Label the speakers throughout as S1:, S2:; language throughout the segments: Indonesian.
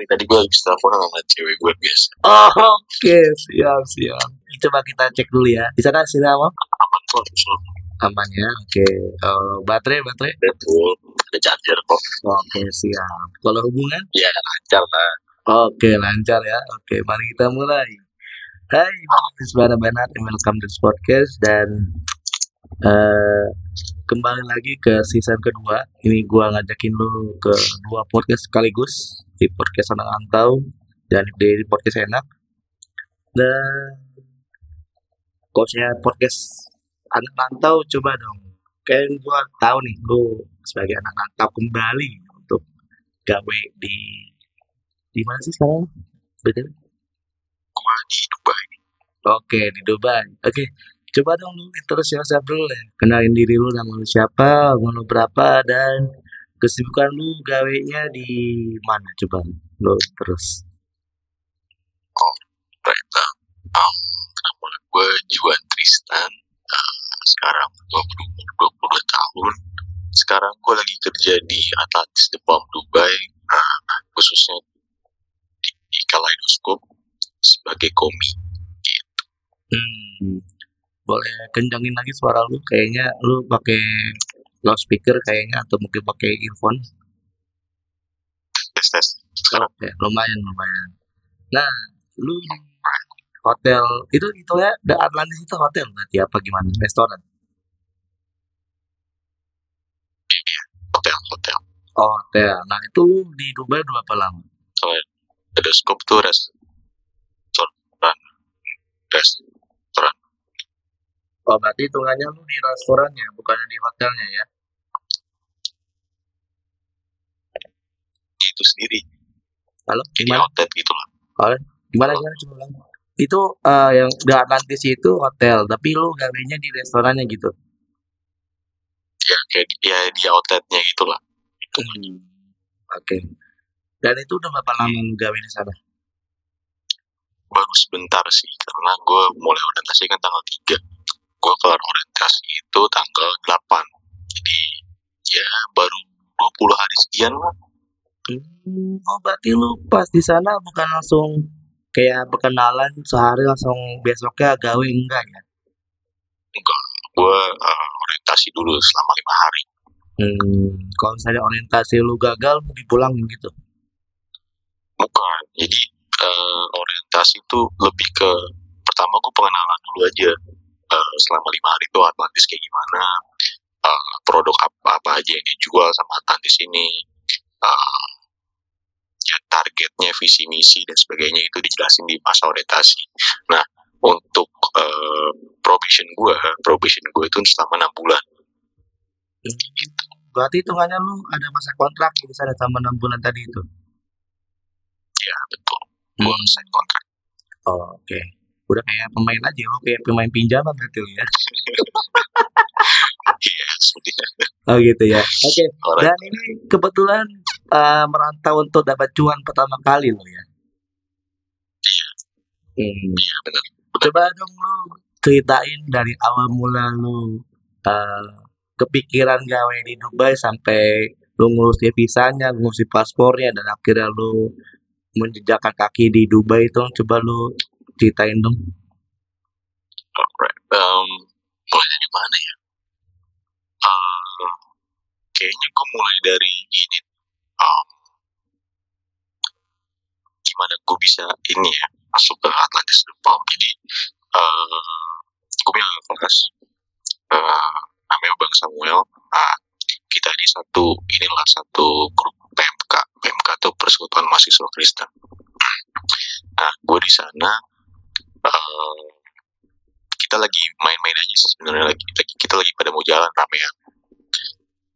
S1: sorry tadi gue habis telepon sama cewek gue biasa
S2: Oh, oke, siap, siap. Coba kita cek dulu ya. Di sana sini apa?
S1: aman kok
S2: Aman ya. Oke. Oh, baterai, baterai.
S1: betul ada charger kok
S2: Oke, siap. Kalau hubungan?
S1: ya lancar lah
S2: Oke, lancar ya. Oke, mari kita mulai. Hai, nama is Bana Banat welcome to this podcast dan eh kembali lagi ke season kedua. Ini gua ngajakin lu ke dua podcast sekaligus di podcast anak antau dan di podcast enak. Dan coachnya podcast anak rantau coba dong. Kayak gua tahu nih lu sebagai anak rantau kembali untuk gawe di di mana sih sekarang? Betul?
S1: gue di Dubai
S2: Oke, di Dubai. Oke, coba dong lu terus siapa dulu ya. Kenalin diri lu, nama lu siapa, umur lu berapa, dan kesibukan lu gawenya di mana? Coba lu terus.
S1: right now um, nama gue Juan Tristan? Uh, sekarang gue berumur 22 tahun. Sekarang gue lagi kerja di Atlantis Palm Dubai
S2: kencangin lagi suara lu, kayaknya lu pakai loudspeaker kayaknya atau mungkin pakai earphone.
S1: tes tes
S2: Oke, lumayan lumayan. Nah, lu hotel itu itu ya, The Atlantis itu hotel berarti apa gimana? Restoran.
S1: hotel hotel
S2: Oh, hotel. Nah, itu di Dubai berapa lama?
S1: Kaleidoskop tuh restoran restoran
S2: Oh, berarti hitungannya lu di restorannya, bukan di hotelnya ya?
S1: itu sendiri
S2: Halo,
S1: jadi
S2: gimana?
S1: hotel gitu lah
S2: Gimana gimana coba ulang. Itu eh, yang The Atlantis itu hotel, tapi lu gawenya di restorannya gitu.
S1: ya kayak ya di outletnya gitu lah
S2: Hmm. Oke. Dan itu udah berapa lama lu gawe di sana?
S1: baru sebentar sih karena gue mulai orientasi kan tanggal 3 gue kelar orientasi itu tanggal 8 jadi ya baru 20 hari sekian lah.
S2: Hmm, oh berarti lu pas di sana bukan langsung kayak perkenalan sehari langsung besoknya gawe enggak ya?
S1: enggak. Gue uh, orientasi dulu selama lima hari.
S2: Hmm, kalau misalnya orientasi lu gagal, lu dipulangin gitu.
S1: bukan. Jadi eh, orientasi itu lebih ke pertama gue pengenalan dulu aja Eh, selama lima hari itu Atlantis kayak gimana eh, produk apa apa aja yang dijual sama Atlantis ini eh, ya targetnya visi misi dan sebagainya itu dijelasin di masa orientasi nah untuk eh, probation gue probation gue itu selama enam bulan
S2: Hmm, berarti hitungannya lu ada masa kontrak di sana sama 6 bulan tadi itu.
S1: ya betul gue
S2: Hmm.
S1: sign kontrak
S2: Oh, oke. Udah kayak pemain aja lu kayak pemain pinjaman berarti lu ya. Oh gitu ya. Oke.
S1: Alright.
S2: Dan ini kebetulan eh, merantau untuk dapat cuan pertama kali lo ya. Hmm.
S1: iya
S2: Coba dong lu ceritain dari awal mula lu eh, kepikiran gawe di Dubai sampai lu ngurus visanya, ngurus paspornya dan akhirnya lu menjejakkan kaki di Dubai itu coba lu ceritain dong.
S1: Alright. Um, mulai dari mana ya? Uh, kayaknya gue mulai dari ini. Um, gimana gue bisa ini ya masuk ke Atlantis Depok. Jadi uh, gue punya kelas uh, namanya Bang Samuel. Ah, kita ini satu inilah satu grup PMK. PMK itu Persekutuan Mahasiswa Kristen. Nah, gue di sana uh, kita lagi main-main aja sih sebenarnya lagi, lagi kita lagi pada mau jalan ramean.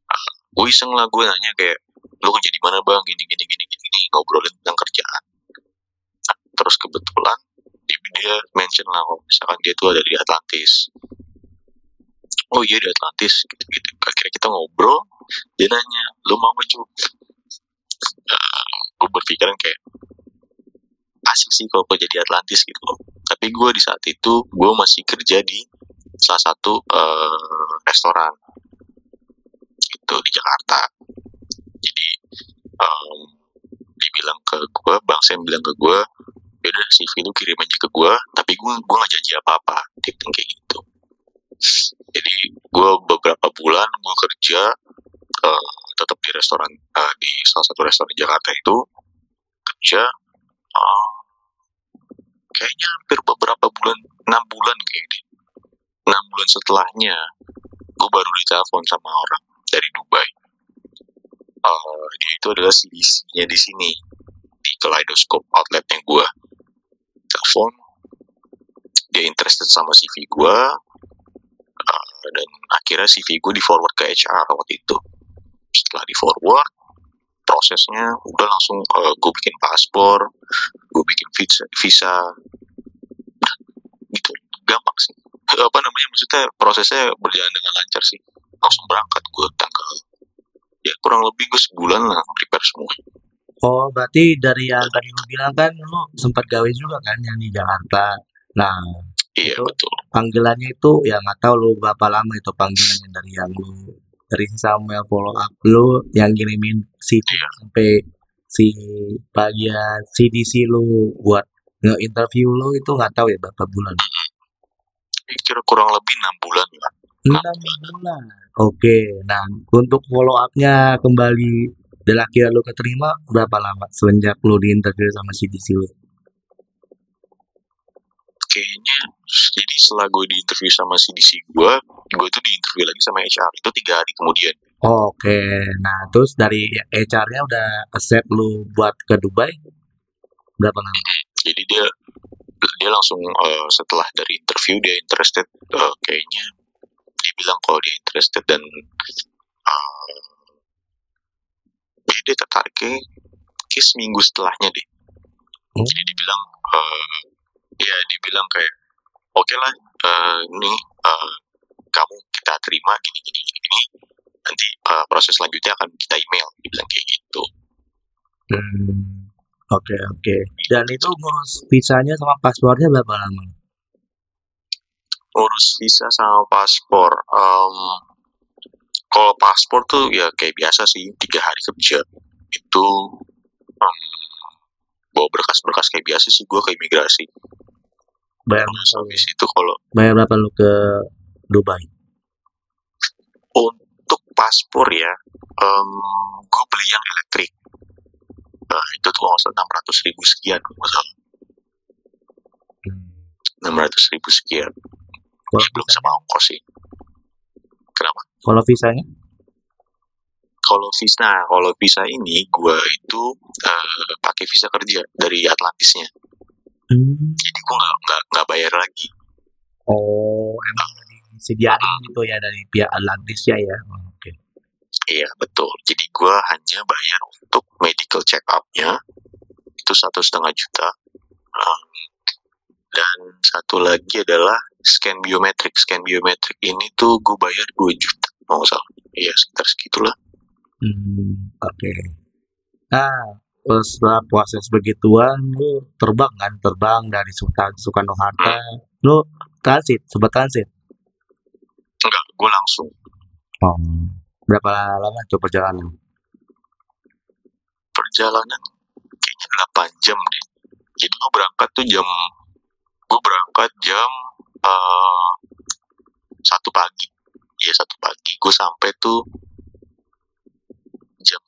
S1: Uh, gue iseng lah gue nanya kayak lu kerja di mana bang gini gini gini gini, gini ngobrolin tentang kerjaan. Terus kebetulan dia, mention lah kalau misalkan dia tuh ada di Atlantis. Oh iya di Atlantis gitu gitu. Akhirnya kita ngobrol dia nanya lu mau nggak? Uh, gue berpikiran kayak asik sih kalau kerja di Atlantis gitu loh. Tapi gue di saat itu gue masih kerja di salah satu eh, restoran. Itu di Jakarta. Jadi em, dibilang bilang ke gue bang Sam bilang ke gue yaudah CV lu kirim aja ke gue tapi gue gue nggak janji apa apa dia bilang kayak gitu. Jadi gue beberapa bulan gue kerja uh, tetap di restoran uh, di salah satu restoran di Jakarta itu. Kerja uh, kayaknya hampir beberapa bulan enam bulan kayaknya enam bulan setelahnya gue baru ditelepon sama orang dari Dubai. Uh, dia itu adalah CDC-nya di sini di Kaleidoscope outletnya gue telepon dia interested sama CV gue uh, dan akhirnya CV gue di forward ke HR waktu itu. Setelah di forward prosesnya udah langsung uh, gue bikin paspor gue bikin visa, visa. Gitu gampang sih. Apa namanya maksudnya prosesnya berjalan dengan lancar sih. Langsung berangkat gue tanggal ya kurang lebih gue sebulan lah prepare semua.
S2: Oh, berarti dari yang tadi lu bilang kan lu sempat gawe juga kan yang di Jakarta. Nah,
S1: iya
S2: itu
S1: betul.
S2: panggilannya itu ya nggak tahu lu berapa lama itu panggilannya dari yang lu dari Samuel follow up lu yang kirimin CV
S1: Iya.
S2: sampai si bagian CDC lu buat nge-interview lu itu nggak tahu ya berapa bulan.
S1: Kira kurang lebih enam bulan
S2: Enam bulan. Oke, nah untuk follow up-nya kembali dan akhirnya lu keterima berapa lama semenjak lu di interview sama CDC lu?
S1: kayaknya jadi setelah gue di interview sama CDC gue gue tuh di interview lagi sama HR itu tiga hari kemudian
S2: Oke, nah terus dari HR-nya udah accept lu buat ke Dubai berapa lama?
S1: jadi dia dia langsung eh, setelah dari interview dia interested eh, kayaknya dia bilang kalau dia interested dan ya dia tertarik kayak kayak seminggu setelahnya deh
S2: Oh.
S1: jadi dia bilang eh, ya dia bilang kayak oke lah eh, ini eh, kamu kita terima gini gini gini gini nanti eh, proses selanjutnya akan kita email dia bilang kayak gitu
S2: Hmm, oke oke. Dan itu ngurus visanya sama paspornya berapa lama?
S1: urus visa sama paspor Em, kalau paspor tuh ya kayak biasa sih tiga hari kerja itu em, bawa berkas-berkas kayak biasa sih gue ke imigrasi
S2: Bayar berapa?
S1: habis itu kalau
S2: Bayar berapa lu ke Dubai?
S1: untuk paspor ya em, gue beli yang elektrik Nah, itu tuh nggak enam ratus ribu sekian nggak salah
S2: Hmm.
S1: enam ratus ribu sekian
S2: Kalau
S1: ya belum sama ongkos sih kenapa
S2: Kalau visanya?
S1: kalau visa nah, kalau visa ini gue itu eh, pakai visa kerja dari Atlantisnya
S2: Hmm.
S1: jadi gue nggak nggak nggak bayar lagi
S2: Oh, emang disediain gitu ya dari pihak Atlantis ya ya. Oh, Oke.
S1: iya betul jadi gue hanya bayar untuk medical check up-nya itu satu setengah juta Um, dan satu lagi adalah scan biometrik scan biometrik ini tuh gue bayar 2 juta kalau nggak salah iya sekitar segitulah
S2: Hmm, oke. Nah, terus setelah proses begituan, lu terbang kan? Terbang dari Sultan Soekarno Hatta. Lu transit, sempat transit.
S1: enggak gue langsung
S2: Oh. Berapa lama tuh perjalanan?
S1: perjalanan kayaknya 8 jam deh jadi gue berangkat tuh jam gue berangkat jam eh, satu pagi ya satu pagi gue sampai tuh jam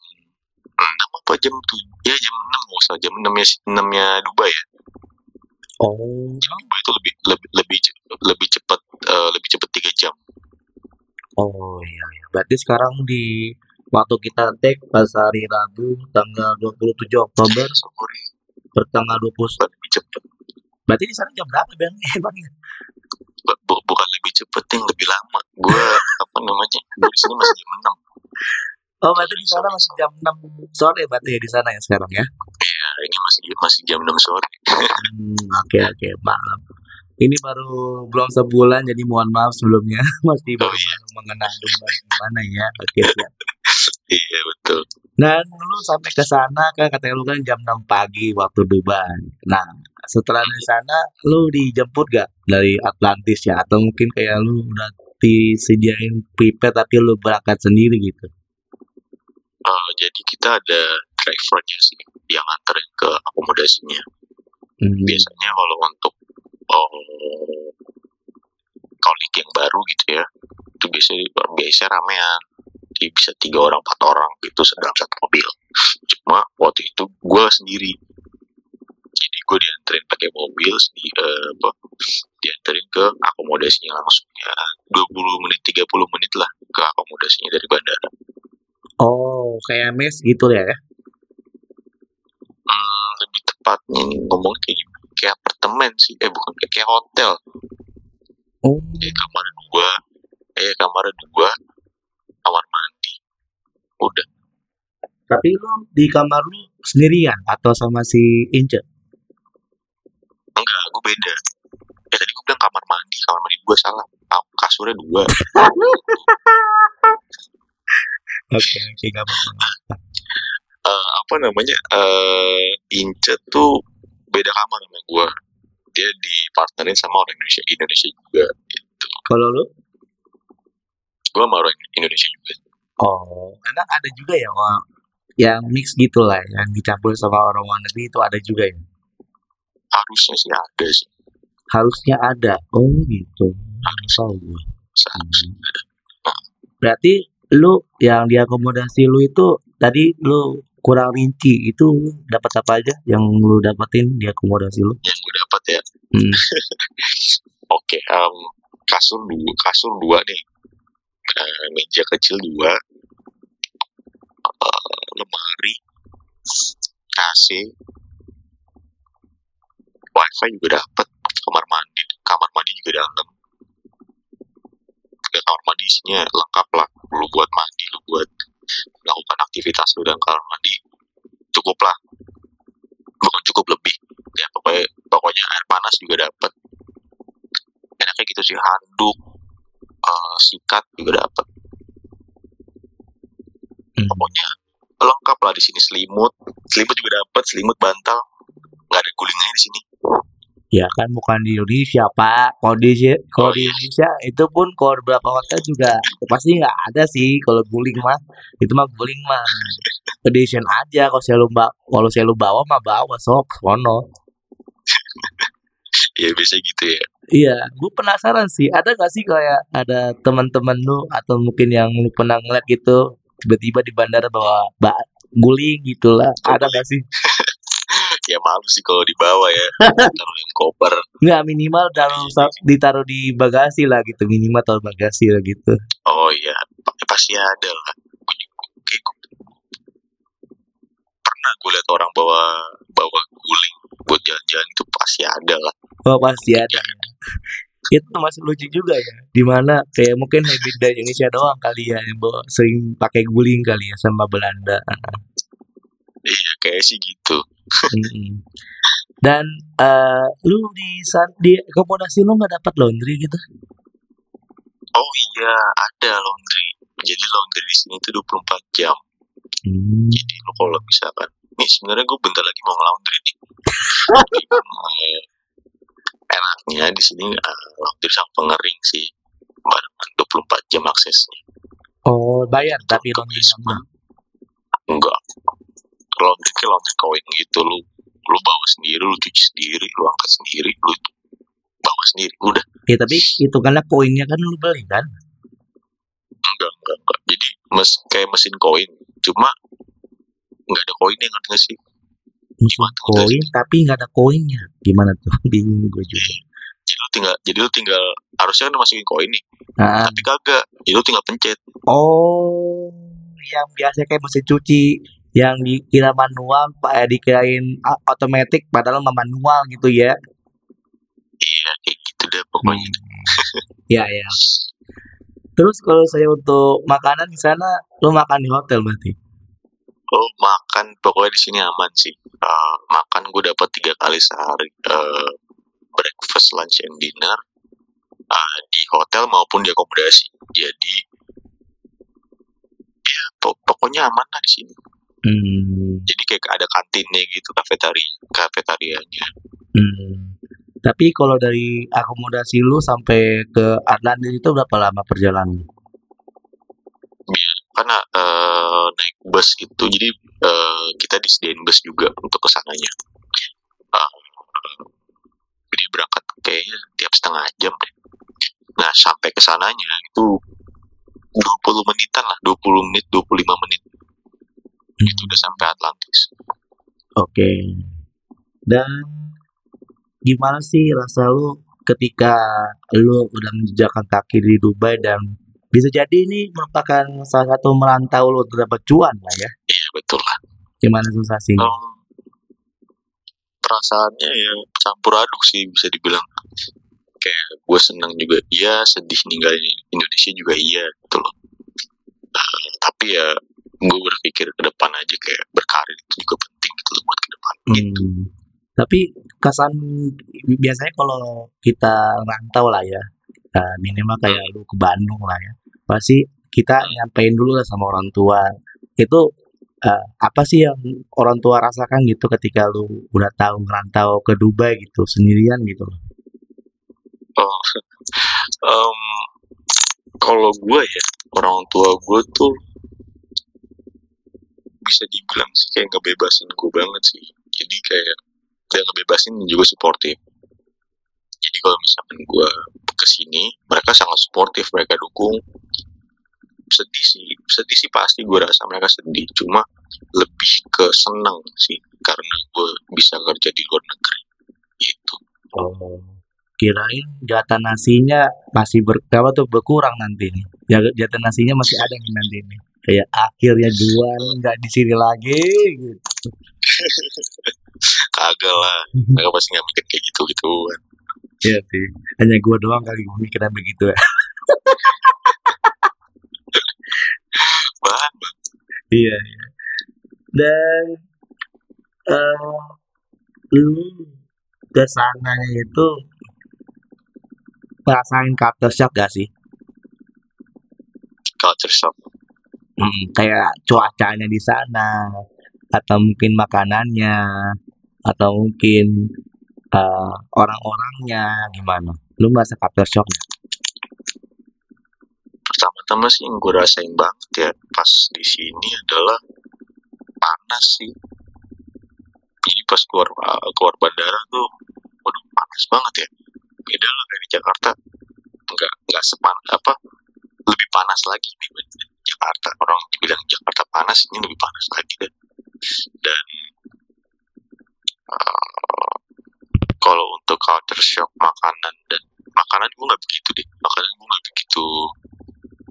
S1: enam apa jam tuh ya jam enam nggak usah jam enam ya enamnya Dubai ya
S2: Oh.
S1: Dubai itu lebih lebih lebih lebih cepat eh, lebih cepat tiga jam
S2: Oh iya, iya. Berarti sekarang di waktu kita take pas hari Rabu tanggal 27 Oktober
S1: sorry
S2: per tanggal 20.
S1: lebih cepat
S2: Berarti di sana jam berapa Bang?
S1: Bu- bukan lebih cepat yang lebih lama gue apa namanya gue di sini masih jam enam
S2: Oh, berarti di sana masih jam 6 sore berarti ya di sana ya sekarang ya?
S1: ya ini masih masih jam enam sore
S2: Hmm, oke oke, maaf. Ini baru belum sebulan jadi mohon maaf sebelumnya masih
S1: Oh,
S2: baru,
S1: iya.
S2: baru mengenal Dubai gimana ya. Oke siap.
S1: iya betul
S2: Dan lu sampai ke sana kan katanya lu kan jam 6 pagi waktu Dubai. Nah, setelah dari sana lu dijemput gak dari Atlantis ya atau mungkin kayak lu udah disediain prepare tapi lu berangkat sendiri gitu.
S1: Eh, jadi kita ada drivernya sih yang nganterin ke akomodasinya.
S2: Hmm.
S1: biasanya kalau untuk oh, yang baru gitu ya itu biasanya biasanya ramean. Jadi bisa tiga orang empat orang gitu sedang satu mobil. Cuma waktu itu gue sendiri. Jadi gue dianterin pakai mobil sendiri eh, apa dianterin ke akomodasinya langsung ya. 20 menit 30 menit lah ke akomodasinya dari bandara
S2: Oh, kayak mes gitu ya?
S1: Hmm, lebih tepatnya nih ngomong kayak kayak apartemen sih eh bukan kayak, kayak hotel.
S2: Oh,
S1: kayak kamar dua eh kamar dua kamar mandi. Udah.
S2: Tapi lu di kamar lu sendirian atau sama si Ince?
S1: enggak gue beda. Ya tadi gue bilang kamar mandi kamar mandi dua salah. Ah, kasurnya dua
S2: Oke, oke, gak apa-apa.
S1: Eh, apa namanya eh Ince tuh beda kamar sama gue dia dipartnerin sama orang Indonesia Indonesia juga gitu
S2: Kalau lu?
S1: gue sama orang Indonesia juga
S2: Oh, kadang ada juga ya Wak, yang mix gitu lah, yang dicampur sama orang luar negeri itu ada juga ya.
S1: harusnya sih ada sih
S2: Harusnya ada. Oh, gitu. Tahu gue.
S1: seharusnya
S2: Berarti lu yang diakomodasi lu itu tadi lu kurang rinci itu dapat apa aja yang lu dapetin di akomodasi lu?
S1: yang gue dapat ya
S2: Hmm.
S1: Oke, em, kasur dua, kasur dua nih, Eh, meja kecil dua, eh, lemari, AC, wifi juga dapat, kamar mandi, kamar mandi juga dalam. Kamar mandi isinya lengkap lah, lu buat mandi, lu buat melakukan aktivitas lu dan kamar mandi cukup lah, bukan cukup lebih. Ya pokoknya pokoknya air panas juga dapat enaknya gitu sih handuk eh, sikat juga dapat
S2: Hmm.
S1: pokoknya lengkap lah di sini selimut. Selimut juga dapat selimut bantal. Nggak ada gulingnya di sini
S2: Ya kan bukan di Indonesia pak. Kalau di kalau
S1: Oh,
S2: di
S1: iya.
S2: Indonesia itu pun kalau beberapa hotel juga pasti nggak ada sih kalau guling mah. Itu mah guling mah edition aja. Kalau saya lu bawa, kalau saya lu bawa mah bawa sok, sono.
S1: ya biasa gitu ya
S2: Iya, gue penasaran sih. Ada gak sih kayak ada teman-teman lu atau mungkin yang lu pernah ngeliat gitu tiba-tiba di bandara bawa ba guling gitulah. Ada gak sih?
S1: ya malu sih kalau dibawa ya taruh dalam koper
S2: Nggak minimal taruh ditaruh di bagasi lah gitu. Minimal taruh bagasi lah gitu.
S1: oh iya pa- pasti ada lah pernah gue lihat orang bawa bawa guling buat jalan-jalan itu pasti ada lah
S2: Oh pasti ada ya. Itu masih lucu juga ya. Di mana kayak mungkin habit dari Indonesia doang kali ya yang bawa sering pakai guling kali ya sama Belanda.
S1: iya kayak sih gitu
S2: Dan eh lu di di akomodasi lu nggak dapat laundry gitu?
S1: oh iya ada laundry. Jadi laundry di sini tuh 24 jam.
S2: Hmm.
S1: jadi lo kalau misalkan nih sebenarnya gue bentar lagi mau laundry nih. Eh, enaknya di sini eh, laundry sama pengering sih. Barengan 24 jam aksesnya.
S2: Oh bayar tapi laundry sama.
S1: enggak kayak laundry koin gitu lu lu bawa sendiri lu cuci sendiri lu angkat sendiri lu bawa sendiri udah.
S2: Ya tapi itu karena koinnya kan lu beli kan?
S1: enggak enggak enggak. Jadi mes kayak mesin koin. Cuma nggak ada koinnya ngerti nggak sih?
S2: Mesin
S1: Gimana tuh,
S2: koin tapi nggak ada koinnya. Gimana tuh? Bingung gue juga.
S1: jadi lu tinggal jadi lu tinggal harusnya kan masukin koin nih.
S2: Nah,
S1: tapi kagak jadi lu tinggal pencet.
S2: Oh yang biasa kayak mesin cuci yang dikira manual pak eh, dikirain otomatis padahal manual gitu ya.
S1: iya kayak gitu deh pokoknya.
S2: Ya ya. Terus kalau saya untuk makanan di sana, lu makan di hotel berarti?
S1: oh makan pokoknya di sini aman sih. Eh, makan gue dapat tiga kali sehari. Eh, breakfast lunch and dinner. Eh, di hotel maupun di akomodasi. Jadi ya po- pokoknya aman lah di sini
S2: Hmm.
S1: jadi kayak ada kantinnya gitu kafetari kafetarianya
S2: hmm. Tapi kalau dari akomodasi lu sampai ke Atlantis itu berapa lama perjalanan?
S1: karena eh, naik bus itu jadi uh, kita disediain bus juga untuk ke sananya uh, jadi berangkat kayaknya tiap setengah jam deh nah sampai ke sananya itu 20 menitan lah 20 menit 25 menit. Itu udah sampai Atlantis
S2: oke okay. dan gimana sih rasa lu ketika lu udah menjejakkan kaki di Dubai dan bisa jadi ini merupakan salah satu merantau lo terdapat cuan lah ya.
S1: Iya betul lah.
S2: Gimana sensasinya? Um,
S1: perasaannya ya campur aduk sih bisa dibilang. Kayak gue senang juga iya, sedih ninggalin Indonesia juga iya gitu loh. Uh, tapi ya gue berpikir ke depan aja kayak berkarir itu juga penting gitu loh buat ke depan hmm. gitu.
S2: Tapi kesan biasanya kalau kita rantau lah ya, nah, minimal kayak lu ke Bandung lah ya pasti kita nyampein dulu lah sama orang tua itu uh, apa sih yang orang tua rasakan gitu ketika lu udah tahu ngerantau ke Dubai gitu sendirian gitu
S1: oh um, kalau gue ya orang tua gue tuh bisa dibilang sih kayak ngebebasin gue banget sih. Jadi kayak dia ngebebasin juga suportif jadi kalau misalkan gue ke sini mereka sangat suportif mereka dukung. Sedih sih sedih sih pasti gue rasa mereka sedih. Cuma lebih ke seneng sih karena gue bisa kerja di luar negeri. Itu
S2: oh kirain jatah nasinya masih ber apa tuh berkurang nanti nih. Ya jatah nasinya masih ada nih nanti nih kayak akhirnya jual nggak di sini lagi gitu
S1: kagak lah mereka pasti nggak mikir kayak gitu gituan
S2: Iya sih, hanya gue doang kali gue mikirnya begitu ya. iya, iya. Dan uh, lu ke sana itu ngerasain culture shock gak sih?
S1: Culture shock.
S2: Hmm, kayak cuacanya di sana atau mungkin makanannya atau mungkin uh, orang-orangnya gimana? Lu merasa culture shock?
S1: Pertama-tama sih yang gue rasain banget ya pas di sini adalah panas sih. Jadi pas keluar uh, keluar bandara tuh, waduh panas banget ya. Beda lah dari Jakarta, nggak nggak sepanas apa lebih panas lagi dibanding Jakarta. Orang bilang Jakarta panas, ini lebih panas lagi deh. Dan uh, kalau untuk culture shock makanan dan makanan gue nggak begitu deh makanan gue nggak begitu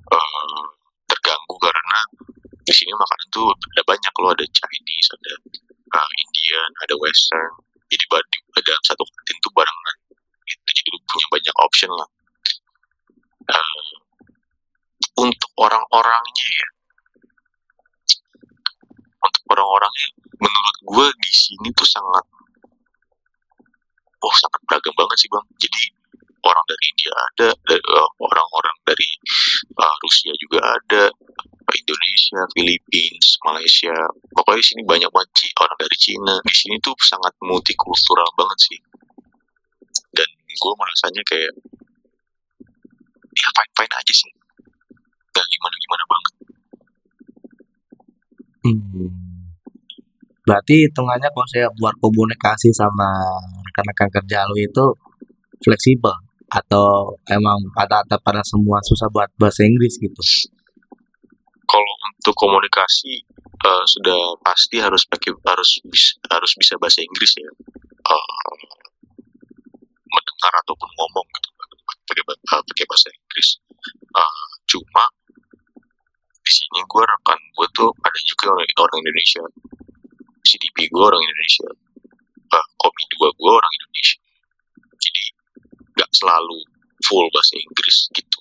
S1: uh, terganggu karena di sini makanan tuh ada banyak loh ada Chinese ada uh, Indian ada Western jadi dalam satu kantin tuh barengan gitu. jadi lu punya banyak option lah uh, untuk orang-orangnya ya. Untuk orang-orangnya menurut gue di sini tuh sangat oh sangat beragam banget sih bang. Jadi orang dari India ada uh, orang-orang dari uh, Rusia juga ada Indonesia Filipina Malaysia. Pokoknya sini banyak banget orang dari Cina. Di sini tuh sangat multikultural banget sih. Dan gue merasanya kayak ya fine fine aja sih gak gimana gimana banget
S2: hmm. Berarti hitungannya kalau saya buat komunikasi sama rekan-rekan kerja lu itu fleksibel atau emang pada pada semua susah buat bahasa Inggris gitu?
S1: Kalau untuk komunikasi uh, sudah pasti harus pakai harus bisa, harus bisa bahasa Inggris ya. Uh, mendengar ataupun ngomong gitu pakai uh, pakai bahasa Inggris. Uh, gue rekan gue tuh ada juga orang, orang Indonesia. CDP gue orang Indonesia. Uh, komi dua gue orang Indonesia. Jadi nggak selalu full bahasa Inggris gitu.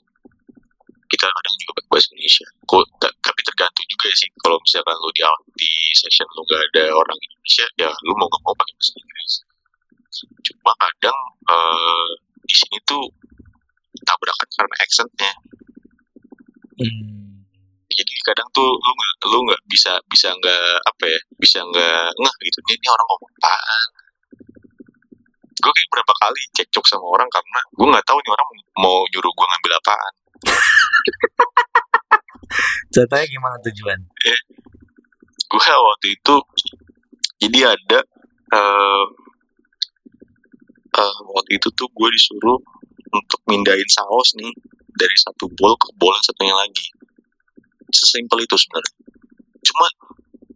S1: Kita kadang juga bahasa Indonesia. Kok tapi tergantung juga sih. Kalau misalkan lu di di session lu gak ada orang Indonesia ya lu mau gak mau pakai bahasa Inggris. Cuma kadang uh, di sini tuh tabrakan karena accentnya. Hmm jadi kadang tuh lu nggak lu nggak bisa bisa nggak apa ya bisa nggak ngeh gitu. Ini, ini orang ngomong apaan? Gue kayak berapa kali cekcok sama orang karena gue nggak tahu nih orang mau nyuruh gue ngambil apaan.
S2: Contohnya gimana tujuan
S1: eh, gue waktu itu jadi ada uh, uh, waktu itu tuh gue disuruh untuk mindahin saus nih dari satu bowl ke bowl yang satunya lagi sesimpel itu sebenarnya. Cuma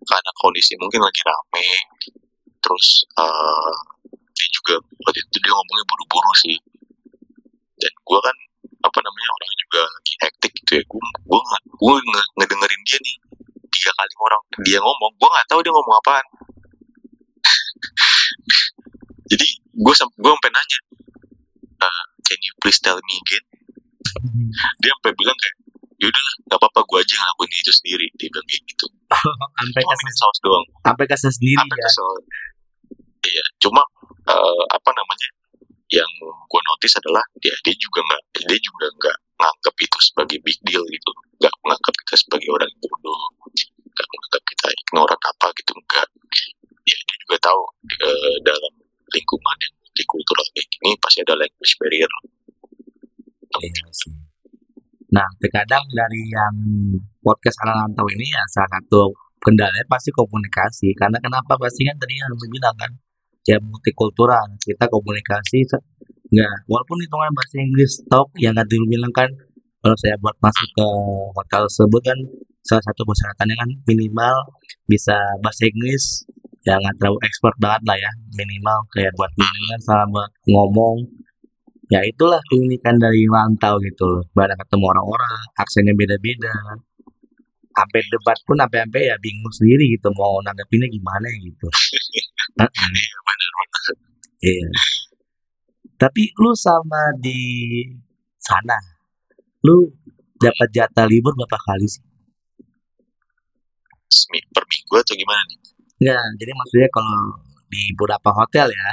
S1: karena kondisi mungkin lagi rame terus uh, dia juga waktu itu dia ngomongnya buru-buru sih. Dan gue kan apa namanya orang juga lagi hektik gitu ya gue gue gue ngedengerin dia nih tiga kali orang. Dia ngomong gue nggak tahu dia ngomong apaan. Jadi gue gue sampai nanya uh, can you please tell me again? Dia sampai bilang kayak yaudah lah nggak apa-apa gue aja ngelakuin itu sendiri dia bilang kayak gitu.
S2: Sampai kasih
S1: saus doang.
S2: Sampai kasih sendiri
S1: sampai
S2: ya?
S1: iya cuma eh, apa namanya yang gue notice adalah dia dia juga nggak dia juga nggak nganggap itu sebagai big deal gitu. Nggak menganggap kita sebagai orang bodoh. Nggak menganggap kita ignoran apa gitu enggak ya dia juga tahu eh, dalam lingkungan yang multikultural kayak gini pasti ada language barrier.
S2: Iya sih. Nah, terkadang dari yang podcast ala rantau ini ya salah satu kendalanya pasti komunikasi. Karena kenapa pasti kan tadi yang bilang kan, ya multikultural. Kita komunikasi nggak, walaupun hitungan bahasa Inggris talk yang lu bilang kan, kalau saya buat masuk ke hotel tersebut kan salah satu persyaratannya kan minimal bisa bahasa Inggris ya nggak terlalu expert banget lah ya minimal kayak buat bimbingan sama ngomong ya itulah keunikan dari rantau gitu loh. Banyak ketemu orang-orang aksennya beda-beda. Sampai debat pun sampai-sampai ya bingung sendiri gitu mau nanggepinnya gimana gitu.
S1: Iya benar
S2: iya. Tapi lu sama di sana lu dapat jatah libur berapa kali sih?
S1: Per minggu atau gimana nih?
S2: Enggak, jadi maksudnya kalau di beberapa hotel ya,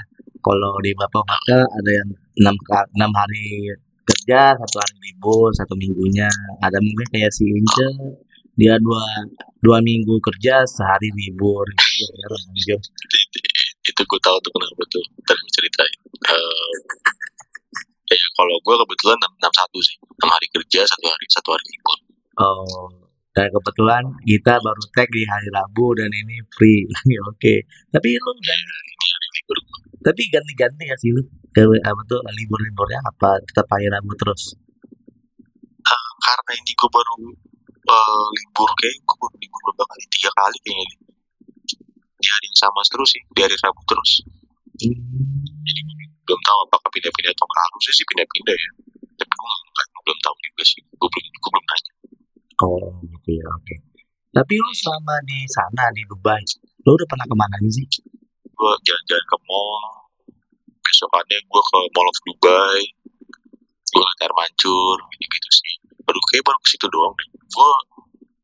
S2: kalau di beberapa hotel ada yang enam enam hari kerja, satu hari libur, satu minggunya. Ada mungkin kayak si Ince, dia dua dua minggu kerja, sehari libur. Gitu, ya,
S1: itu, itu, itu gue tahu tuh kenapa tuh ntar gue ceritain Eh, ya kalau gue kebetulan enam enam satu sih enam hari kerja satu hari satu hari libur
S2: Oh, dan kebetulan kita baru tag di hari Rabu dan ini free. Oke. Tapi lu ganti,
S1: ini hari libur gue
S2: tapi ganti-ganti ya sih lu? Apa tuh libur-liburnya apa tetap hari Rabu terus?
S1: Ah, karena ini gue baru eh, libur kayak gue baru libur berapa kali tiga kali kayaknya nih. di hari yang sama terus sih di hari Rabu terus
S2: Hmm.
S1: jadi gue belum tahu apakah pindah-pindah atau nggak harusnya sih pindah-pindah ya tapi gue nggak belum tahu juga sih gue belum gue belum nanya
S2: Oh gitu ya oke. Tapi lu selama di sana di Dubai, lu udah pernah ke mana aja sih?
S1: Gue jalan-jalan ke mall. Besokannya gue ke Mall of Dubai. Gue ngeliat air mancur gitu-gitu sih. Baru kayak baru ke situ doang deh. Gue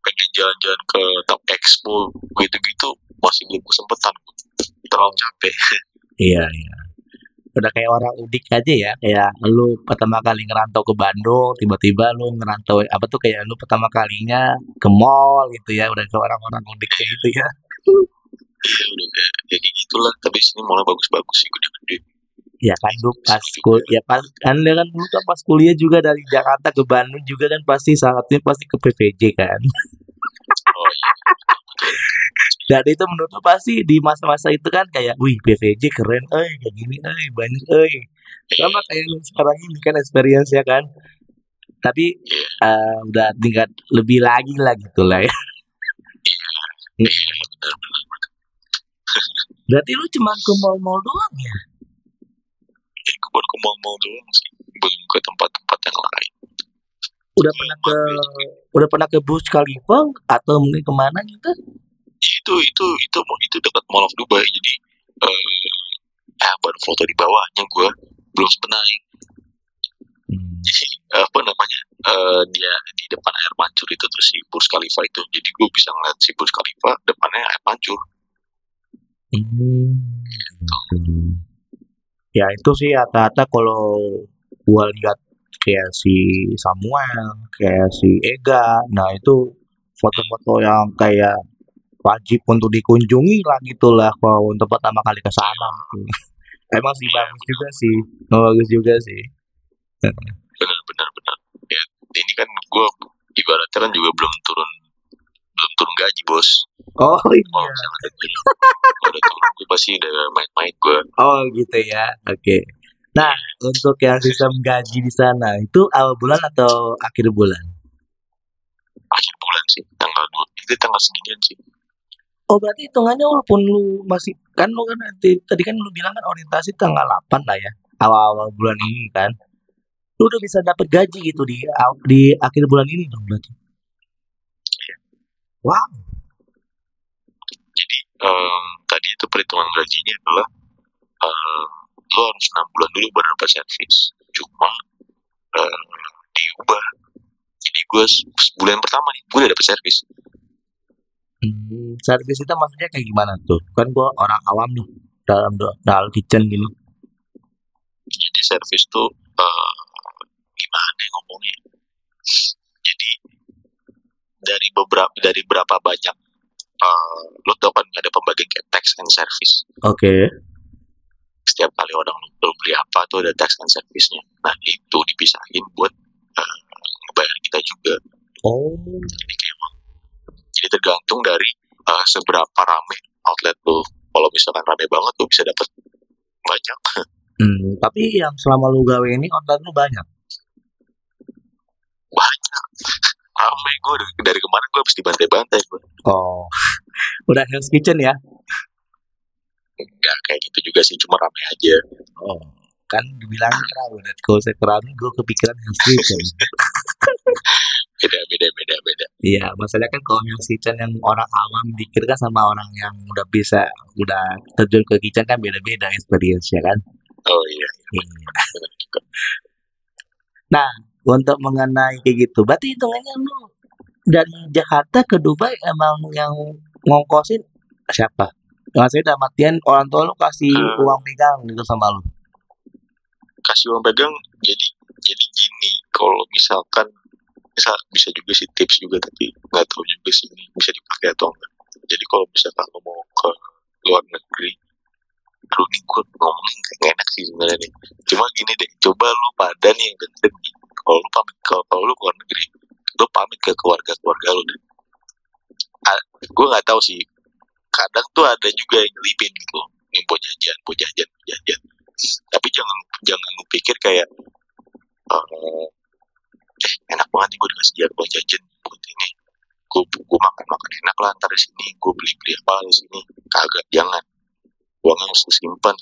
S1: pengen jalan-jalan ke Top Expo gitu-gitu. Masih belum kesempetan. Terlalu capek.
S2: Iya iya. Udah kayak orang udik aja ya, kayak lu pertama kali ngerantau ke Bandung, tiba-tiba lu ngerantau apa tuh kayak lu pertama kalinya ke mall gitu ya, udah ke orang-orang udik kayak gitu ya.
S1: Iya udah kayak, ya kayak gitulah tapi sini mallnya bagus-bagus sih gede-gede
S2: Ya kan lu pas kul ya pas anda kan lu kan pas kuliah juga dari Jakarta ke Bandung juga kan pasti saatnya pasti ke PVJ kan.
S1: oh iya
S2: Dan itu menurut lu pasti di masa-masa itu kan kayak, wih PVJ keren, eh kayak gini, eh banyak, eh sama kayak lu sekarang ini kan experience ya kan. Tapi
S1: iya
S2: eh, udah tingkat lebih lagi lah gitu lah ya.
S1: iya benar-benar
S2: Berarti lu cuma ke mall-mall doang ya?
S1: ya, gue baru ke mall-mall doang sih. Belum ke tempat-tempat yang lain.
S2: Udah pernah ke udah pernah ke Burj Khalifa atau mungkin ke mana gitu?
S1: itu itu itu itu dekat Mall of Dubai. Jadi eh eh, baru foto di bawahnya gue belum sempet naik.
S2: Hmm.
S1: jadi apa namanya eh dia di depan air mancur itu terus si Burj Khalifa itu. Jadi gue bisa ngeliat si Burj Khalifa depannya air mancur
S2: Hmm. Ya itu sih rata-rata kalau gua lihat kayak si Samuel, kayak si Ega, nah itu foto-foto yang kayak wajib untuk dikunjungi lah gitulah kalau untuk pertama kali ke sana. gitu. Emang sih bagus juga sih, bagus juga sih.
S1: benar benar benar ya ini kan gue ibaratnya kan juga belum turun turun gaji bos
S2: Oh iya.
S1: udah kalau udah turun gue pasti udah main-main gue
S2: Oh gitu ya. Oke. Nah, untuk yang sistem gaji di sana itu awal bulan atau akhir bulan?
S1: akhir bulan sih tanggal dua itu tanggal seginian sih
S2: Oh berarti hitungannya walaupun lu masih kan lu kan nanti tadi kan lu bilang kan orientasi tanggal 8 lah ya awal-awal bulan ini kan lu udah bisa dapat gaji gitu di di akhir bulan ini dong berarti wow.
S1: Jadi em, tadi itu perhitungan gajinya adalah eh, lo harus enam bulan dulu baru dapat servis. Cuma eh, diubah. Jadi gue sebulan pertama nih gue udah dapat servis.
S2: Hmm, servis itu maksudnya kayak gimana tuh? Kan gua orang awam nih dalam dalam kitchen gini
S1: jadi servis tuh eh, gimana ya ngomongnya dari beberapa dari berapa banyak eh, lo tau kan ada pembagian kayak tax and service.
S2: Oke.
S1: Setiap kali orang lo beli apa tuh ada tax and service-nya. Nah itu dipisahin buat eh, ngebayar kita juga.
S2: Oh.
S1: Jadi kayak jadi tergantung dari eh, seberapa rame outlet lo kalau misalkan rame banget lo bisa dapat banyak.
S2: Hmm, tapi yang selama lu gawe ini outlet lu banyak?
S1: Banyak rame gue dari, kemarin gue habis dibantai-bantai gue
S2: oh udah Hell's Kitchen ya
S1: nggak kayak gitu juga sih cuma rame aja
S2: Oh, kan dibilang dan kalau saya kerawu gue kepikiran yang kitchen.
S1: beda beda beda beda
S2: Iya, masalahnya kan kalau yang kitchen yang orang awam dikir kan sama orang yang udah bisa udah terjun ke kitchen kan beda-beda experience ya kan.
S1: oh iya
S2: Iya. Nah, untuk mengenai kayak gitu, berarti hitungannya lu dari Jakarta ke Dubai emang yang ngongkosin siapa? Maksudnya dalam artian orang tua lu kasih
S1: Hmm.
S2: uang pegang gitu sama lu.
S1: kasih uang pegang jadi jadi gini kalau misalkan bisa bisa juga sih tips juga tapi nggak tahu juga sih ini bisa dipakai atau enggak jadi kalau misalkan lo mau ke luar negeri nih gue ngomongin kayak nggak enak sih sebenarnya nih cuma gini deh coba lu pada nih nih kalau lu pamit kalau kalau lu ke luar negeri lu pamit ke keluarga keluarga lu deh. Gue nggak tahu sih. Kadang tuh ada juga yang ngelipin gitu. Nih buat jajan buat jajan tapi jangan jangan lu pikir kayak eh eh enak banget nih gue dikasih jajan buat jajan buat ini. Gue gue makan makan enak lah ntar di sini. Gue beli beli apa di sini. Kagak jangan. Uangnya harus disimpan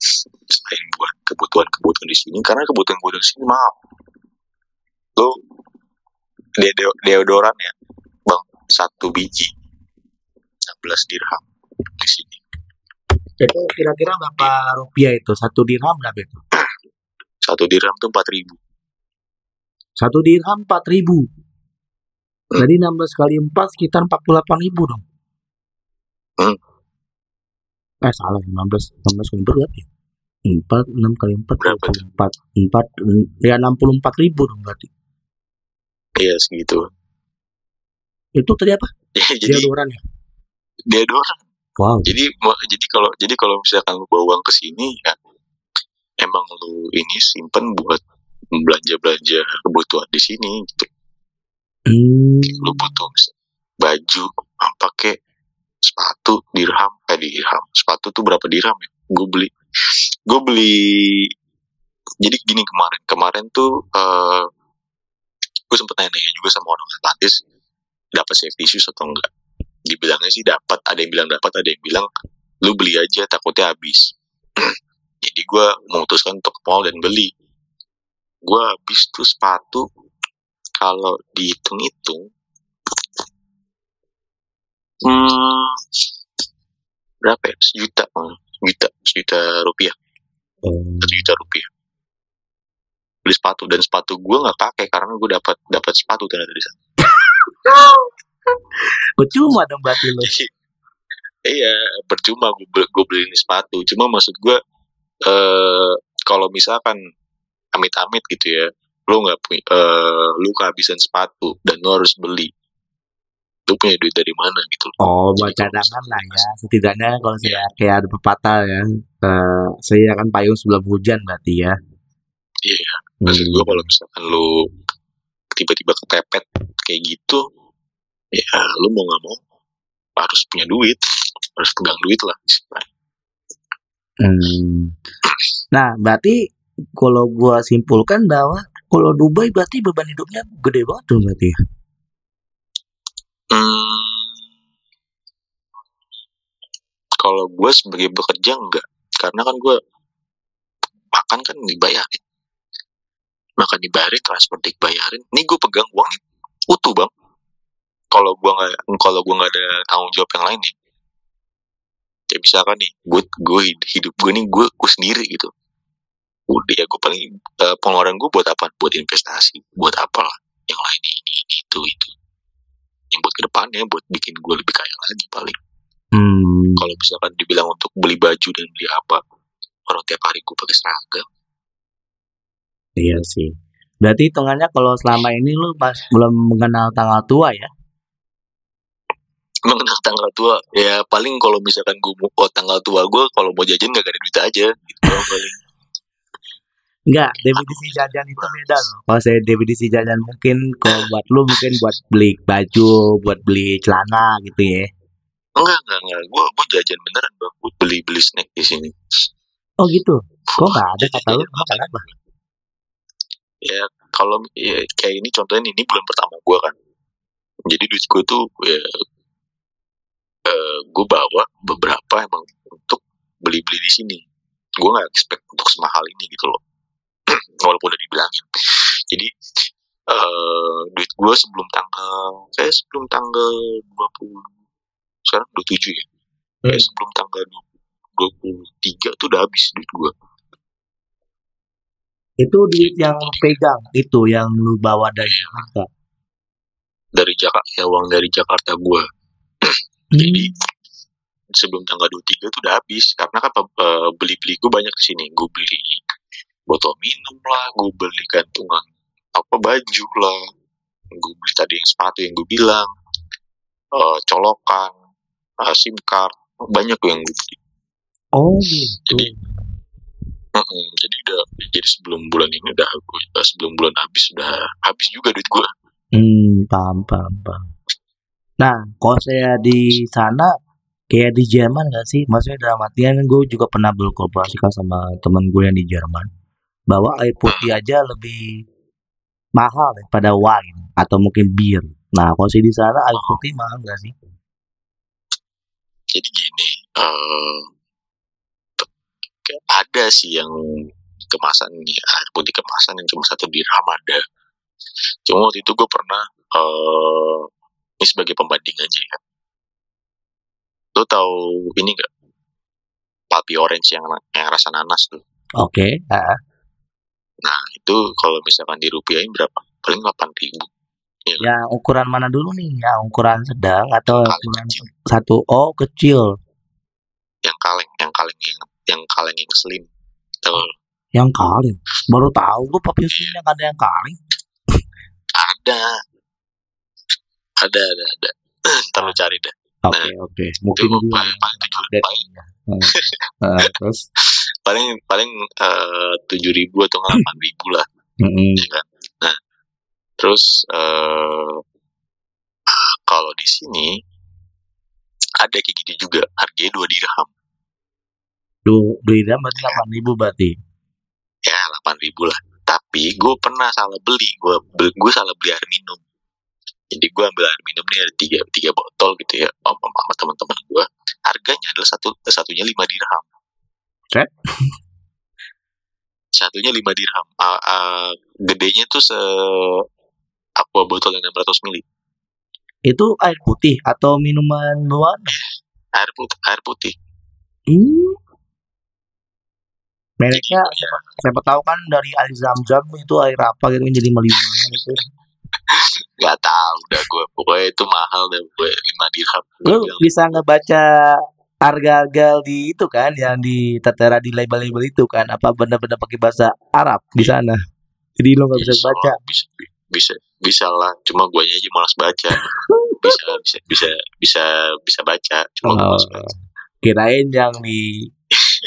S1: selain buat kebutuhan kebutuhan di sini karena kebutuhan kebutuhan di sini mahal lo de de- deodoran ya bang satu biji 16 dirham di sini
S2: Itu kira-kira berapa rupiah itu? Satu dirham berapa itu?
S1: satu dirham tuh empat ribu
S2: Satu dirham empat ribu. Jadi 16 kali 4 sekitar 48 ribu dong.
S1: Hmm.
S2: Eh salah 15 16 kali berapa ya? 4 6 kali 4
S1: Berapa
S2: 4 4 ya 64 ribu dong berarti.
S1: iya segitu
S2: Itu tadi apa?
S1: jadi
S2: Deodoran ya?
S1: deodoran
S2: Wow.
S1: jadi jadi kalau jadi kalau misalkan lu bawa uang ke sini ya emang lu ini simpen buat belanja belanja kebutuhan di sini gitu
S2: Hmm.
S1: lu butuh misal baju apa kek sepatu dirham. Eh dirham. Sepatu tuh berapa dirham ya? Gue beli. Gue beli jadi gini kemarin. Kemarin tuh eh gue sempet nanya juga sama orang Atlantis dapat safety shoes atau enggak? Dibilangnya sih dapat. Ada yang bilang dapat ada yang bilang lu beli aja takutnya habis. Jadi gue memutuskan untuk mall dan beli. Gue habis tuh sepatu kalau dihitung-hitung hmm, berapa ya sejuta malah. sejuta sejuta rupiah
S2: Oh.
S1: satu juta rupiah beli sepatu dan sepatu gue nggak pakai karena gue dapat dapat sepatu ternyata di sana
S2: Percuma dong berarti lo.
S1: Jadi, iya percuma gue beli, gue beli ini sepatu cuma maksud gue eh kalau misalkan amit-amit gitu ya lu nggak punya eh lu kehabisan sepatu dan lu harus beli lu punya duit dari mana gitu.
S2: Oh, buat cadangan lah ya. Setidaknya kalau saya kayak ada pepatah ya, eh, saya akan payung sebelum hujan berarti ya.
S1: iya maksud gue kalau misalkan lu tiba-tiba kepepet kayak gitu ya lu mau nggak mau harus punya duit harus pegang duit lah
S2: Hmm. Nah, berarti kalau gua simpulkan bahwa kalau Dubai berarti beban hidupnya gede banget tuh berarti.
S1: Hmm, kalau gue sebagai bekerja enggak. Karena kan gue makan kan dibayarin. Makan dibayarin transport dibayarin. Ini gue pegang uang utuh bang. Kalau gue nggak kalau gue nggak ada tanggung jawab yang lain nih. Ya misalkan nih gue gue hidup gue nih gue gue sendiri gitu. Udah ya gue paling eh, pengeluaran gue buat apa? Buat investasi buat apa? Lah yang lain ini itu itu yang buat ke depannya buat bikin gue lebih kaya lagi paling
S2: Hmm.
S1: kalau misalkan dibilang untuk beli baju dan beli apa orang tiap hari gue pakai seragam
S2: Iya sih. Berarti hitungannya kalau selama ini lu mas, belum mengenal tanggal tua ya?
S1: mengenal tanggal tua ya paling kalau misalkan gue mau oh, tanggal tua gue kalau mau jajan gak ada duit aja gitu paling
S2: Enggak, definisi jajan itu beda loh. Kalau saya definisi jajan mungkin kalau buat lu mungkin buat beli baju, buat beli celana gitu ya.
S1: enggak enggak enggak gue gue jajan beneran bang gue beli beli snack di sini
S2: Oh gitu. Kok nggak ada kata lu? Emang kenapa?
S1: ya kalau ya, kayak ini contohnya ini bulan pertama gue kan jadi duit gue tuh ya eh, gue bawa beberapa emang untuk beli beli di sini gue nggak expect untuk semahal ini gitu loh walaupun udah dibilangin. Jadi eh duit gue sebelum tanggal kayak sebelum tanggal 20 sekarang 27 ya? Kayak
S2: Hmm.
S1: sebelum tanggal 23 tuh udah habis duit gue
S2: Itu duit yang pegang, itu yang lu bawa dari Jakarta.
S1: dari Jakarta ya uang dari Jakarta gue jadi sebelum tanggal 23 tuh udah habis. Karena kan eh, beli-beli gue banyak di sini. Gue beli botol minum lah gue beli gantungan apa baju lah gue beli tadi yang sepatu yang gue bilang eh, colokan eh, sim card banyak gue yang gue beli
S2: Oh gitu.
S1: jadi mm-mm, jadi udah jadi sebelum bulan ini udah eh, sebelum bulan habis udah habis juga duit gue
S2: Hmm, paham, paham, paham. Nah, kalau saya di sana kayak di Jerman nggak sih? Maksudnya dalam artian gue juga pernah berkooperasi kan sama temen gue yang di Jerman. Bahwa air putih aja lebih mahal daripada wine atau mungkin bir. Nah, kalau di sana air putih mahal nggak sih?
S1: jadi gini eh kayak ada sih yang kemasan nih air putih kemasan yang cuma satu dirham ada cuma waktu itu gue pernah eh ini sebagai pembanding aja ya. Lo tahu ini gak palpi orange yang yang rasa nanas tuh.
S2: Oke, ah,
S1: nah itu kalau misalkan dirupiahin berapa? Paling delapan ribu.
S2: Ya ukuran mana dulu nih? Ya ukuran sedang atau
S1: Kaleng
S2: ukuran
S1: kecil.
S2: satu? Oh kecil,
S1: yang kaleng yang kaleng yang yang kaleng yang slim tuh
S2: yang kaleng. Baru tahu gue pakai sini yang ada yang kaleng.
S1: ada. Ada ada ada. Ntar lu cari deh.
S2: Oke oke, mungkin
S1: itu paling paling paling.
S2: Terus,
S1: paling paling eh, tujuh ribu atau delapan ribu lah.
S2: Mm-mm.
S1: ya kan? Nah terus eh kalau di sini ada kayak gitu juga. Harganya dua dirham.
S2: Du, duitnya berarti delapan ribu berarti.
S1: ya delapan ribu lah. Tapi gue pernah salah beli. Gue gue salah beli air minum. Jadi gue ambil air minum nih ada tiga tiga botol gitu ya sama, sama teman-teman gue harganya adalah satu satunya lima dirham
S2: Set.
S1: satunya lima dirham Ah, ah, gedenya tuh se aqua botol yang 600 mili
S2: Itu air putih atau minuman luar?
S1: air putih air putih
S2: Hmm. Mereknya
S1: ya,
S2: siapa, siapa tahu kan dari air zam-zam itu air apa gitu yang jadi melima gitu.
S1: nggak tahu dah gue pokoknya itu mahal deh gue lima dirham
S2: Lu bisa ngebaca harga-harga di itu kan yang di tertera di label-label itu kan apa benar-benar pakai bahasa Arab di sana. Jadi lo nggak bisa
S1: bisa,
S2: baca.
S1: bisa bisa bisa lah. Cuma guanya aja malas baca. Bisa bisa bisa bisa bisa baca cuma gue
S2: Oh,
S1: malas baca.
S2: kirain yang di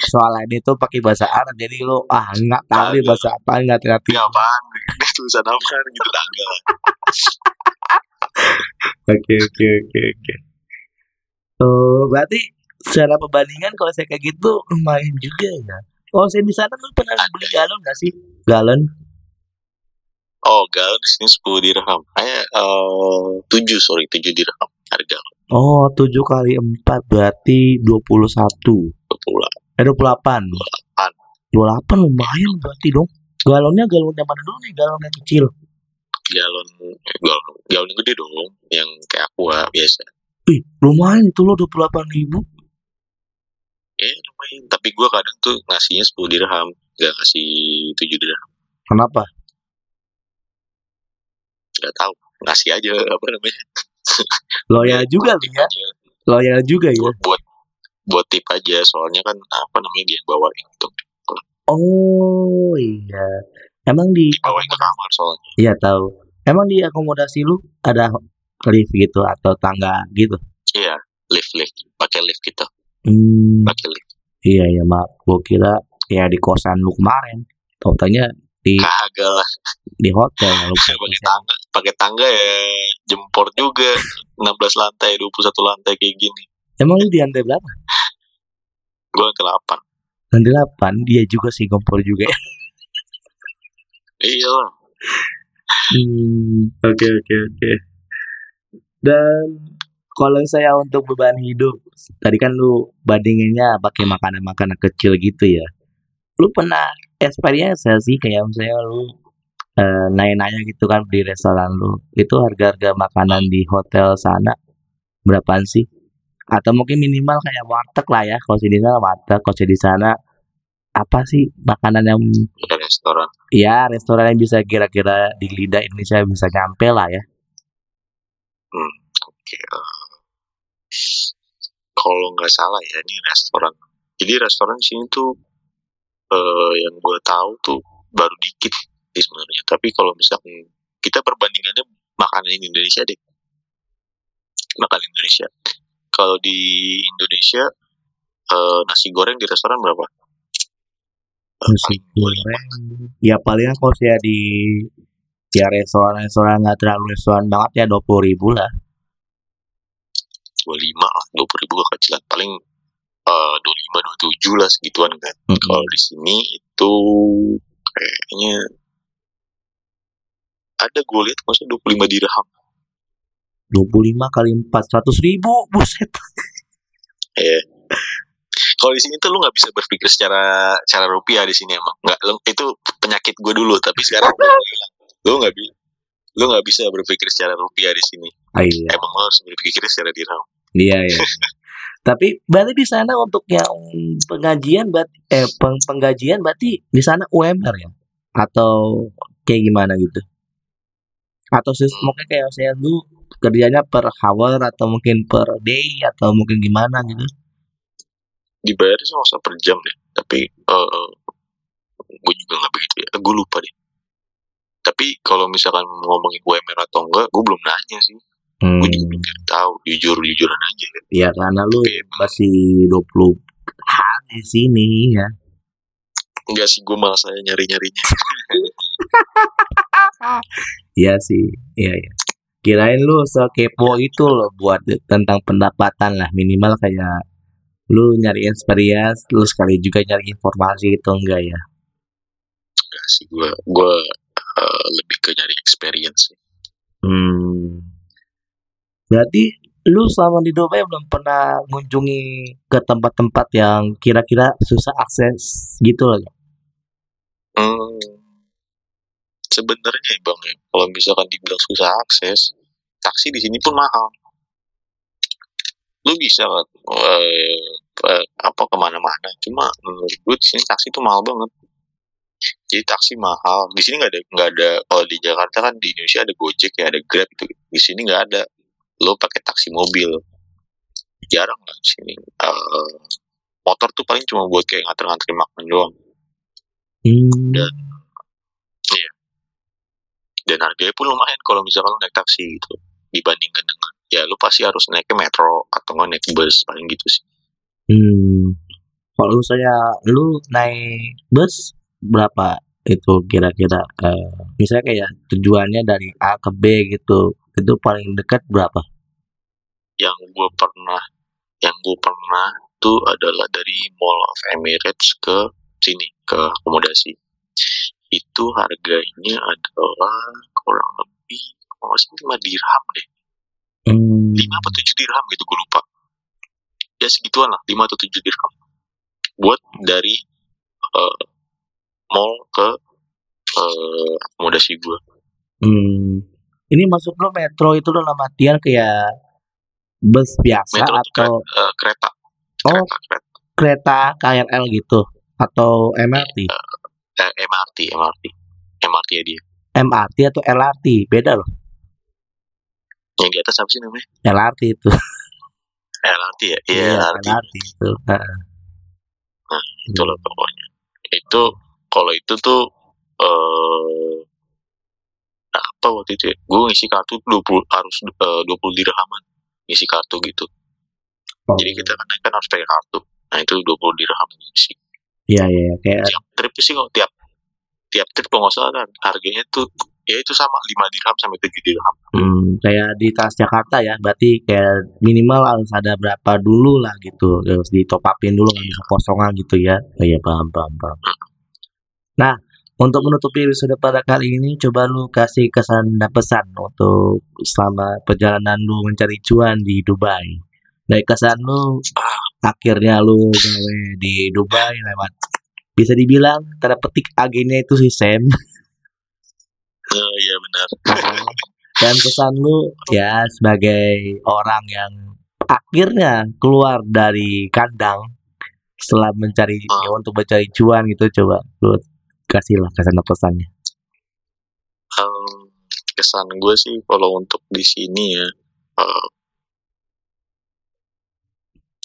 S2: soal ini tuh pakai bahasa Arab jadi lo ah nggak tahu nih bahasa apa nggak ngerti.
S1: Ini tulisan apaan gitu
S2: Oke oke oke oke. Oh, berarti secara perbandingan kalau saya kayak gitu lumayan juga ya. Oh, saya di sana lu pernah beli galon gak sih? Galon?
S1: Oh, galon di sini 10 dirham. Eh, uh, 7 sorry, 7 dirham harga.
S2: Oh, 7 kali 4 berarti 21.
S1: 20
S2: Eh 28. 28 lumayan berarti dong. Galonnya galon yang mana dulu nih? Galon yang kecil.
S1: galon galon galon gede dong yang kayak aqua biasa
S2: Ih, lumayan itu loh 28 ribu.
S1: Eh lumayan tapi gua kadang tuh ngasihnya 10 dirham gak ngasih 7 dirham
S2: Kenapa?
S1: gak tahu ngasih aja apa namanya
S2: Loyal juga lu ya. Loyal juga ya.
S1: buat buat tip aja soalnya kan apa namanya dia yang bawain gitu
S2: Oh iya. Emang di
S1: bawain ke kamar soalnya
S2: Iya tahu. Emang di akomodasi lu ada lift gitu atau tangga gitu?
S1: iya lift lift pakai lift kita
S2: Hmm, iya iya maaf. Gua kira ya di kosan lu kemarin. Tau tanya di
S1: kagak lah
S2: di hotel lu
S1: pakai tangga pakai tangga ya jempor juga 16 lantai 21 lantai kayak gini
S2: Emang lu di lantai berapa?
S1: gua lantai 8
S2: Lantai 8 dia juga sih kompor juga ya.
S1: iya
S2: Hmm, oke oke oke. Dan kalau saya untuk beban hidup, tadi kan lu bandinginnya pakai makanan-makanan kecil gitu ya. Lu pernah experience sih kayak misalnya lu eh, nanya-nanya gitu kan di restoran lu, itu harga-harga makanan di hotel sana berapaan sih? Atau mungkin minimal kayak warteg lah ya, kalau di sana warteg, kalau di sana apa sih makanan yang
S1: restoran
S2: ya restoran yang bisa kira-kira di lidah Indonesia bisa nyampe lah ya.
S1: Oke, eh, kalau nggak salah ya ini restoran. Jadi restoran sini tuh eh, yang gue tahu tuh baru dikit sih sebenarnya. Tapi kalau misalkan kita perbandingannya makanan Indonesia deh, makanan Indonesia. Kalau di Indonesia eh, nasi goreng di restoran berapa?
S2: Nasi
S1: paling 25.
S2: goreng. Ya paling kalau saya di ya restoran-restoran nggak terlalu restoran banget ya dua puluh ribu lah.
S1: 25 lah, 20 ribu kecilan. Paling eh, 25, 27 lah segituan kan. Kalau di sini itu kayaknya ada gue lihat maksudnya 25 dirham.
S2: Dua puluh lima kali empat seratus ribu, buset.
S1: Ya. Kalau di sini tuh lu nggak bisa berpikir secara cara rupiah di sini emang. Nggak, itu penyakit gue dulu. Tapi sekarang hilang. Lu nggak bisa, lu nggak bisa berpikir secara rupiah di sini.
S2: Ah, iya,
S1: Emang lu harus berpikir secara dirham.
S2: iya, iya. Tapi berarti di sana untuk yang pengajian berarti eh peng- penggajian berarti di sana UMR ya? Atau kayak gimana gitu? Atau sis, mungkin kayak saya lu kerjanya per hour atau mungkin per day atau mungkin gimana gitu?
S1: Dibayar sih masa per jam deh. Tapi eh gue juga nggak begitu ya. Gue lupa deh. Tapi kalau misalkan ngomongin UMR atau enggak, gue belum nanya sih.
S2: Hmm,
S1: Gue juga belum tahu. Jujur jujuran aja. ya.
S2: ya karena lu
S1: Tapi
S2: masih 20 hari di sini ya.
S1: enggak sih gue malah saya nyari nyarinya.
S2: Iya sih, iya ya. Kirain lu sekepo itu loh buat tentang pendapatan lah minimal kayak lu nyari experience, lu sekali juga nyari informasi itu enggak ya?
S1: Enggak sih gue gue eh, lebih ke nyari experience. sih.
S2: Hmm. Berarti lu selama di Dubai belum pernah mengunjungi ke tempat-tempat yang kira-kira susah akses gitu loh.
S1: Hmm, sebenarnya ya bang ya, kalau misalkan dibilang susah akses, taksi di sini pun mahal. Lu bisa eh, apa ke mana-mana, cuma menurut gue di sini taksi tuh mahal banget. Jadi taksi mahal. Di sini nggak ada nggak ada kalau di Jakarta kan di Indonesia ada Gojek ya ada Grab itu. Di sini nggak ada. Lo pakai taksi mobil. Jarang lah di sini. Eh, motor tuh paling cuma buat kayak nganter-nganterin makan doang.
S2: Hmm.
S1: Dan iya. Dan harganya pun lumayan kalau misalkan lo naik taksi gitu dibandingkan dengan ya lu pasti harus naik ke metro atau nggak naik bus paling gitu sih.
S2: Hmm. Kalau saya lu naik bus berapa itu kira-kira eh, misalnya kayak tujuannya dari A ke B gitu itu paling dekat berapa?
S1: Yang gue pernah yang gue pernah tuh adalah dari Mall of Emirates ke sini ke akomodasi. Itu harganya adalah kurang lebih kalau salah 5 dirham deh.
S2: Hmm.
S1: 5 apa 7 dirham gitu gue lupa. Ya segituan lah 5 atau 7 dirham. Buat dari eh, mall ke eh, akomodasi gue
S2: Hmm. Ini maksud lo metro itu dalam artian kayak bus biasa
S1: metro
S2: atau
S1: kere- eh, kereta
S2: oh
S1: kereta kereta
S2: kereta KRL gitu atau MRT?
S1: Eh, MRT MRT MRT ya dia
S2: MRT atau LRT? Beda loh.
S1: yang di atas apa sih namanya
S2: LRT itu.
S1: LRT ya iya
S2: Iya,
S1: LRT
S2: LRT itu. Heeh.
S1: Nah, itulah pokoknya itu kalau itu tuh eh apa waktu itu ya? gue ngisi kartu 20 harus eh, 20 dirhaman ngisi kartu gitu
S2: Oh.
S1: jadi kita kan, kan harus pakai kartu nah itu 20 dirham ngisi
S2: Iya iya kayak
S1: tiap trip sih kalau tiap tiap trip kalau nggak salah kan harganya tuh ya itu sama 5 dirham sampai 7 dirham
S2: hmm, kayak di Transjakarta ya. Berarti kayak minimal harus ada berapa dulu lah gitu. Harus ditop upin dulu nggak bisa kosongan gitu ya. Oh iya paham paham paham. Nah, untuk menutupi episode pada kali ini, coba lu kasih kesan dan pesan untuk selama perjalanan lu mencari cuan di Dubai. Dari kesan lu, akhirnya lu gawe di Dubai lewat bisa dibilang tanda petik agennya itu si Sam.
S1: Eh, iya benar.
S2: Dan kesan lu ya sebagai orang yang akhirnya keluar dari kandang setelah mencari ya, untuk mencari cuan gitu coba lu kasih lah kesan dan pesannya?
S1: Em, kesan gue sih kalau untuk di sini ya eh,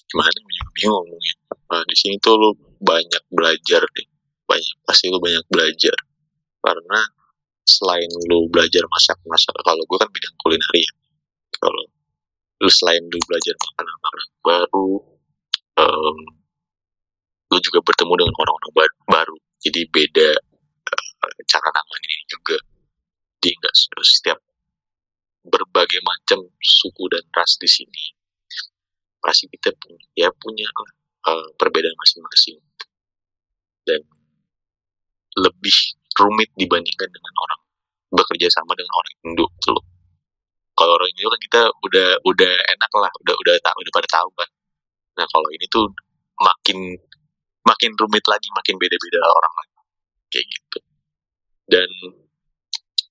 S1: gimana juga bingung ngomongnya Eh, di sini tuh lu banyak belajar deh banyak pasti lu banyak belajar. Karena selain lu belajar masak masak kalau gue kan bidang kuliner ya. Kalau lu selain lu belajar makanan-makanan baru em, lu juga bertemu dengan orang-orang ba- baru jadi beda eh, cara nanganin juga di nggak se- setiap berbagai macam suku dan ras di sini pasti kita punya ya punya eh, perbedaan masing-masing dan lebih rumit dibandingkan dengan orang bekerja sama dengan orang Indo gitu. Kalau orang Indo kan kita udah udah enak lah, udah udah tahu udah pada tahu kan. Nah kalau ini tuh makin makin rumit lagi, makin beda-beda orang lagi kayak gitu. Dan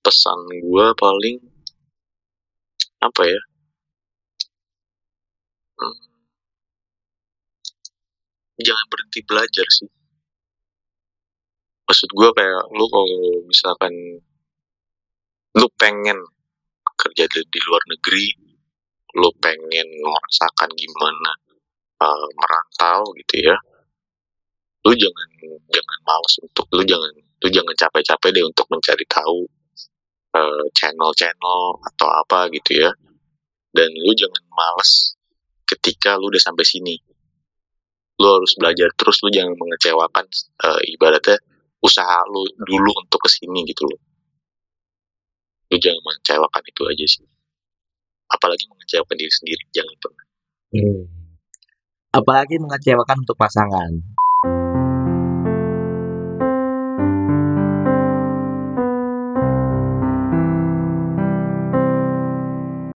S1: pesan gue paling apa ya? Hmm, jangan berhenti belajar sih. Maksud gue kayak lu kalau misalkan lu pengen kerja di, di luar negeri, lu pengen merasakan gimana uh, merantau gitu ya, lu jangan jangan malas untuk lu jangan lu jangan capek-capek deh untuk mencari tahu uh, channel-channel atau apa gitu ya, dan lu jangan malas ketika lu udah sampai sini. Lu harus belajar terus, lu jangan mengecewakan uh, ibaratnya usaha lu dulu untuk ke sini gitu loh. Lu jangan mengecewakan itu aja sih. Apalagi mengecewakan diri sendiri, jangan pernah.
S2: apalagi mengecewakan untuk pasangan